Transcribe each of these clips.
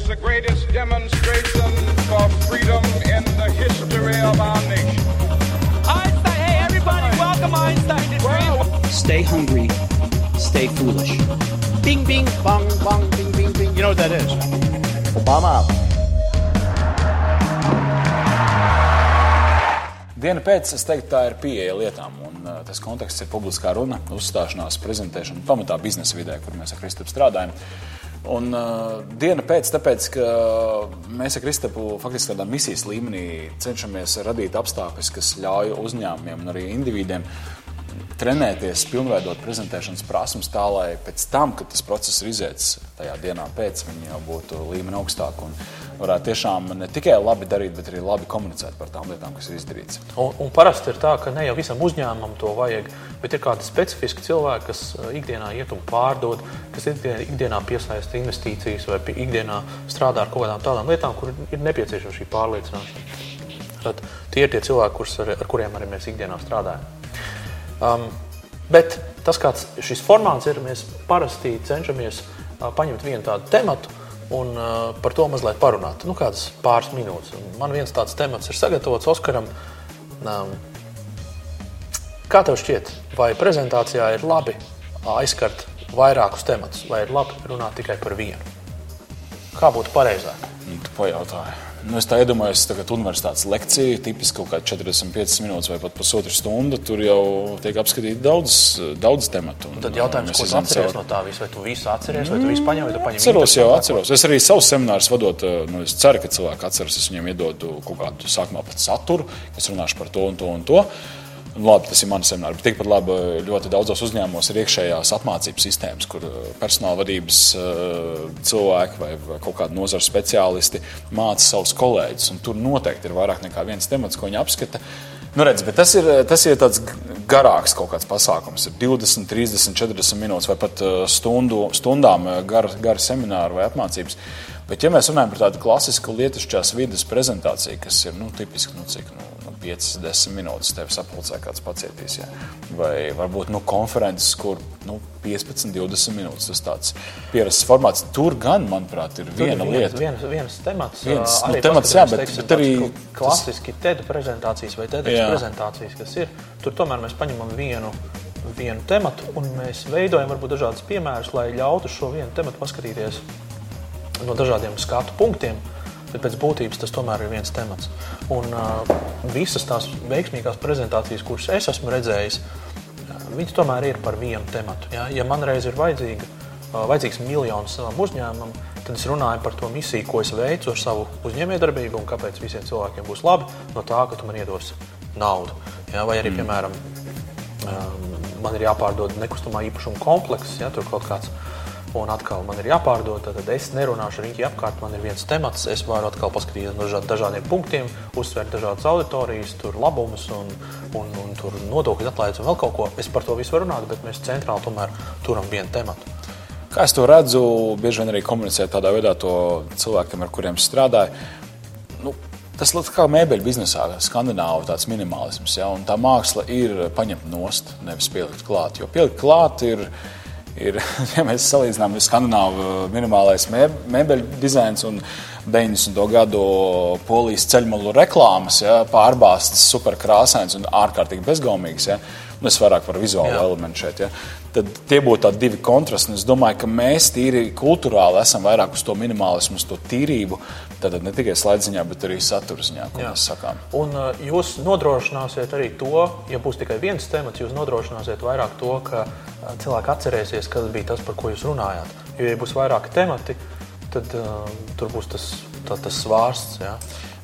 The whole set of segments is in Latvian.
is the greatest demonstration for freedom in the history of our nation. Einstein, hey everybody, welcome Einstein to Dream. Stay hungry, stay foolish. Bing, bing, bong, bong, bing, bing, bing. You know what that is? Obama. Diena pēc, es teiktu, tā ir pieeja lietām. Un, uh, tas konteksts ir publiskā runa, uzstāšanās, prezentēšana, pamatā biznesa vidē, kur mēs ar Kristapu strādājam. Un, uh, diena pēc, tāpēc, ka mēs ar Kristapu faktiski tādā misijas līmenī cenšamies radīt apstākļus, kas ļauj uzņēmumiem un arī individiem trenēties, pilnveidot prezentēšanas prasības tā, lai pēc tam, kad tas process ir izietis tajā dienā pēc, viņi jau būtu līmeni augstāk un varētu tiešām ne tikai labi darīt, bet arī labi komunicēt par tām lietām, kas ir izdarītas. Un, un parasti ir tā, ka ne jau visam uzņēmumam to vajag, bet ir kādi specifiski cilvēki, kas uh, ikdienā iet un pārdod, kas ikdienā, piesaista investīcijas vai ikdienā strādā ar kaut kādām tādām lietām, kur ir nepieciešama šī pārliecināšana. Tad tie ir tie cilvēki, kurus, ar, ar kuriem arī mēs ikdienā strādājam. Um, bet tas, kāds šis formāts ir, mēs parasti cenšamies uh, paņemt vienu tādu tematu un uh, par to mazliet parunāt. Nu, kādas pāris minūtes. Man viens tāds temats ir sagatavots Oskaram. Um, kā tev šķiet, vai prezentācijā ir labi aizskart vairākus tematus, vai ir labi runāt tikai par vienu? Kā būtu pareizāk? Nu, tu pajautāji. Nu, es tā iedomājos, ka universitātes lekcija, tipiski kaut kāda 45 minūtes vai pat pusotra stunda, tur jau tiek apskatīti daudz, daudz tematu. Un tad jautājums, ko tu atceries no tā visa? Vai tu visu atceries, vai tu visu paņem, vai tu paņem? Atceros, jau atceros. Es arī savus seminārus vadot, nu, es ceru, ka cilvēki atceras, es viņiem iedodu kaut kādu sākumā pat saturu, es runāšu par to un to un to. Labi, tas ir mans seminārs, tikpat labi ļoti daudzos uzņēmumos ir iekšējās apmācības sistēmas, kur personāla vadības cilvēki vai, kaut kādi nozara speciālisti māca savus kolēģus. Tur noteikti ir vairāk nekā viens temats, ko viņi apskata. Nu, redz, tas ir, tas ir tāds garāks kaut kāds pasākums. Ir 20, 30, 40 minūtes vai pat stundu, stundām gara, gara semināra vai apmācības. Bet, ja mēs runājam par tādu klasisku lietušķās vidas prezentāciju, kas ir nu, tipiski nu, cik, nu, 5, 10 minūtes tevi sapulcē kāds pacietīs. Jā. Vai varbūt nu, konferences, kur nu, 15, 20 minūtes tas tāds pierasts formāts. Tur gan, manuprāt, ir viena Tur lieta. Viens, viens temats, Viens, arī nu, temats, jā, bet- teiksim, bet arī tāds klasiski TED prezentācijas vai TED prezentācijas, kas ir. Tur tomēr mēs paņemam vienu, vienu tematu un mēs veidojam varbūt dažādus piemērus, lai ļautu šo vienu tematu paskatīties no dažādiem skatu punktiem. Bet pēc būtības tas tomēr ir viens temats. Un uh, visas tās veiksmīgās prezentācijas, kuras es esmu redzējis, viņas tomēr ir par vienu tematu. Ja, ja man reiz ir vajadzīga, uh, vajadzīgs miljons savam uzņēmumam, tad es runāju par to misiju, ko es veicu ar savu uzņēmējdarbību un kāpēc visiem cilvēkiem būs labi no tā, ka tu man iedos naudu. Ja, vai arī, mm. piemēram, man ir jāpārdod nekustamā īpašuma komplekss, ja tur kaut kāds. Un atkal man ir jāpārdod, tad es nerunāšu riņķi apkārt. Man ir viens temats, es varu atkal paskatīties no dažād, dažādiem punktiem, uzsvērt dažādas auditorijas, tur labumus un, un, un tur nodokļu atlaides un vēl kaut ko. Es par to visu varu runāt, bet mēs centrāli tomēr turam vienu tematu. Kā es to redzu, bieži vien arī komunicēju tādā veidā to cilvēkiem, ar kuriem strādāju. Nu, tas ir kā mēbeļu biznesā, skandināvu tāds minimālisms. Ja? Tā māksla ir paņemt nost, nevis pielikt klāt. Jo pielikt klāt ir, ir ja mēs salīdzinām skandināvu minimālais mē- mēbeļu dizains un 90. gadu polijas ceļmalu reklāmas, ja? pārbāztas, superkrāsains un ārkārtīgi bezgaumīgs. Ja? Nu, es vairāk par vizuālo Jā. elementu šeit. Ja? Tad tie būtu tādi divi kontrasti. un Es domāju, ka mēs tīri kultūrāli esam vairāk uz to minimālismu, uz to tīrību. Tad ne tikai slēdziņā, bet arī satura ziņā, ko Jā. mēs sakām. Un uh, jūs nodrošināsiet arī to, ja būs tikai viens temats, jūs nodrošināsiet vairāk to, ka uh, cilvēki atcerēsies, kas bija tas, par ko jūs runājāt. Jo, ja būs vairāki temati, tad uh, tur būs tas, tā, tas svārsts. Ja?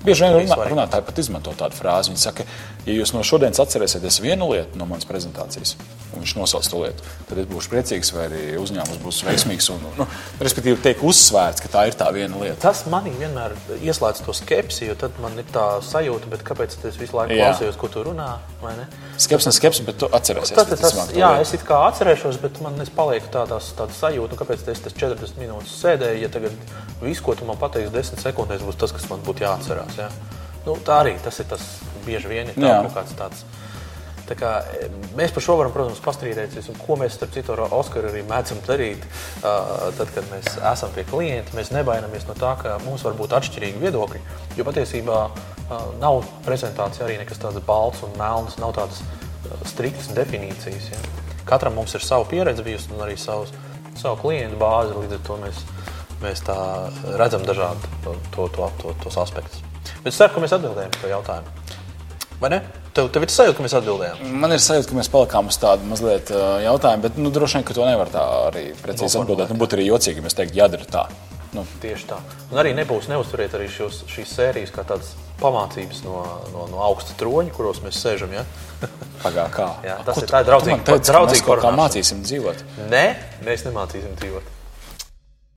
Bieži vien runā, runātāji pat izmanto tādu frāzi. Viņi saka, ja jūs no šodienas atcerēsieties vienu lietu no manas prezentācijas, un viņš nosauc to lietu, tad es būšu priecīgs, vai arī uzņēmums būs veiksmīgs. Un, nu, respektīvi, tiek uzsvērts, ka tā ir tā viena lieta. Tas manī vienmēr ieslēdz to skepsi, jo tad man ir tā sajūta, bet kāpēc es visu laiku Jā. klausījos, ko tu runā? vai ne? Skepsis, bet tu atcerēsies. Tas, tas, to jā, lietu. es it kā atcerēšos, bet man tādās, tādas sajūta, nu, kāpēc es tas 40 minūtes sēdēju, ja tagad viss, ko tu man pateiksi 10 sekundēs, būs tas, kas man būtu jāatcerās. Jā. Nu, tā arī tas ir tas bieži vien ir tā, kaut kāds tāds. Tā kā, e, mēs par šo varam, protams, pastrīdēties, un ko mēs, starp citu, ar Oskaru arī mēdzam darīt. Uh, tad, kad mēs esam pie klienta, mēs nebaidāmies no tā, ka mums var būt atšķirīgi viedokļi. Jo patiesībā uh, nav prezentācija arī nekas tāds balts un melns, nav tādas uh, striktas definīcijas. Ja? Katram mums ir sava pieredze bijusi un arī savs, savu klientu bāzi. Līdz ar to mēs, mēs redzam dažādi to, to, to, to, tos aspektus. Es ceru, ka mēs atbildējam šo jautājumu. Vai ne? Tev, tev ir sajūta, ka mēs atbildējām. Man ir sajūta, ka mēs palikām uz tādu mazliet jautājumu, bet nu, droši vien, ka to nevar tā arī precīzi atbildēt. Nu, būtu arī jocīgi, ja mēs teiktu, jādara tā. Nu, Tieši tā. Un arī nebūs neuzturiet arī šos, šīs sērijas kā tādas pamācības no, no, no augsta troņa, kuros mēs sēžam. Ja? pagā kā. Jā, tas Ko ir tu- tā ir draudzīga- draudzīga mēs mācīsim dzīvot. Nē, mēs nemācīsim dzīvot.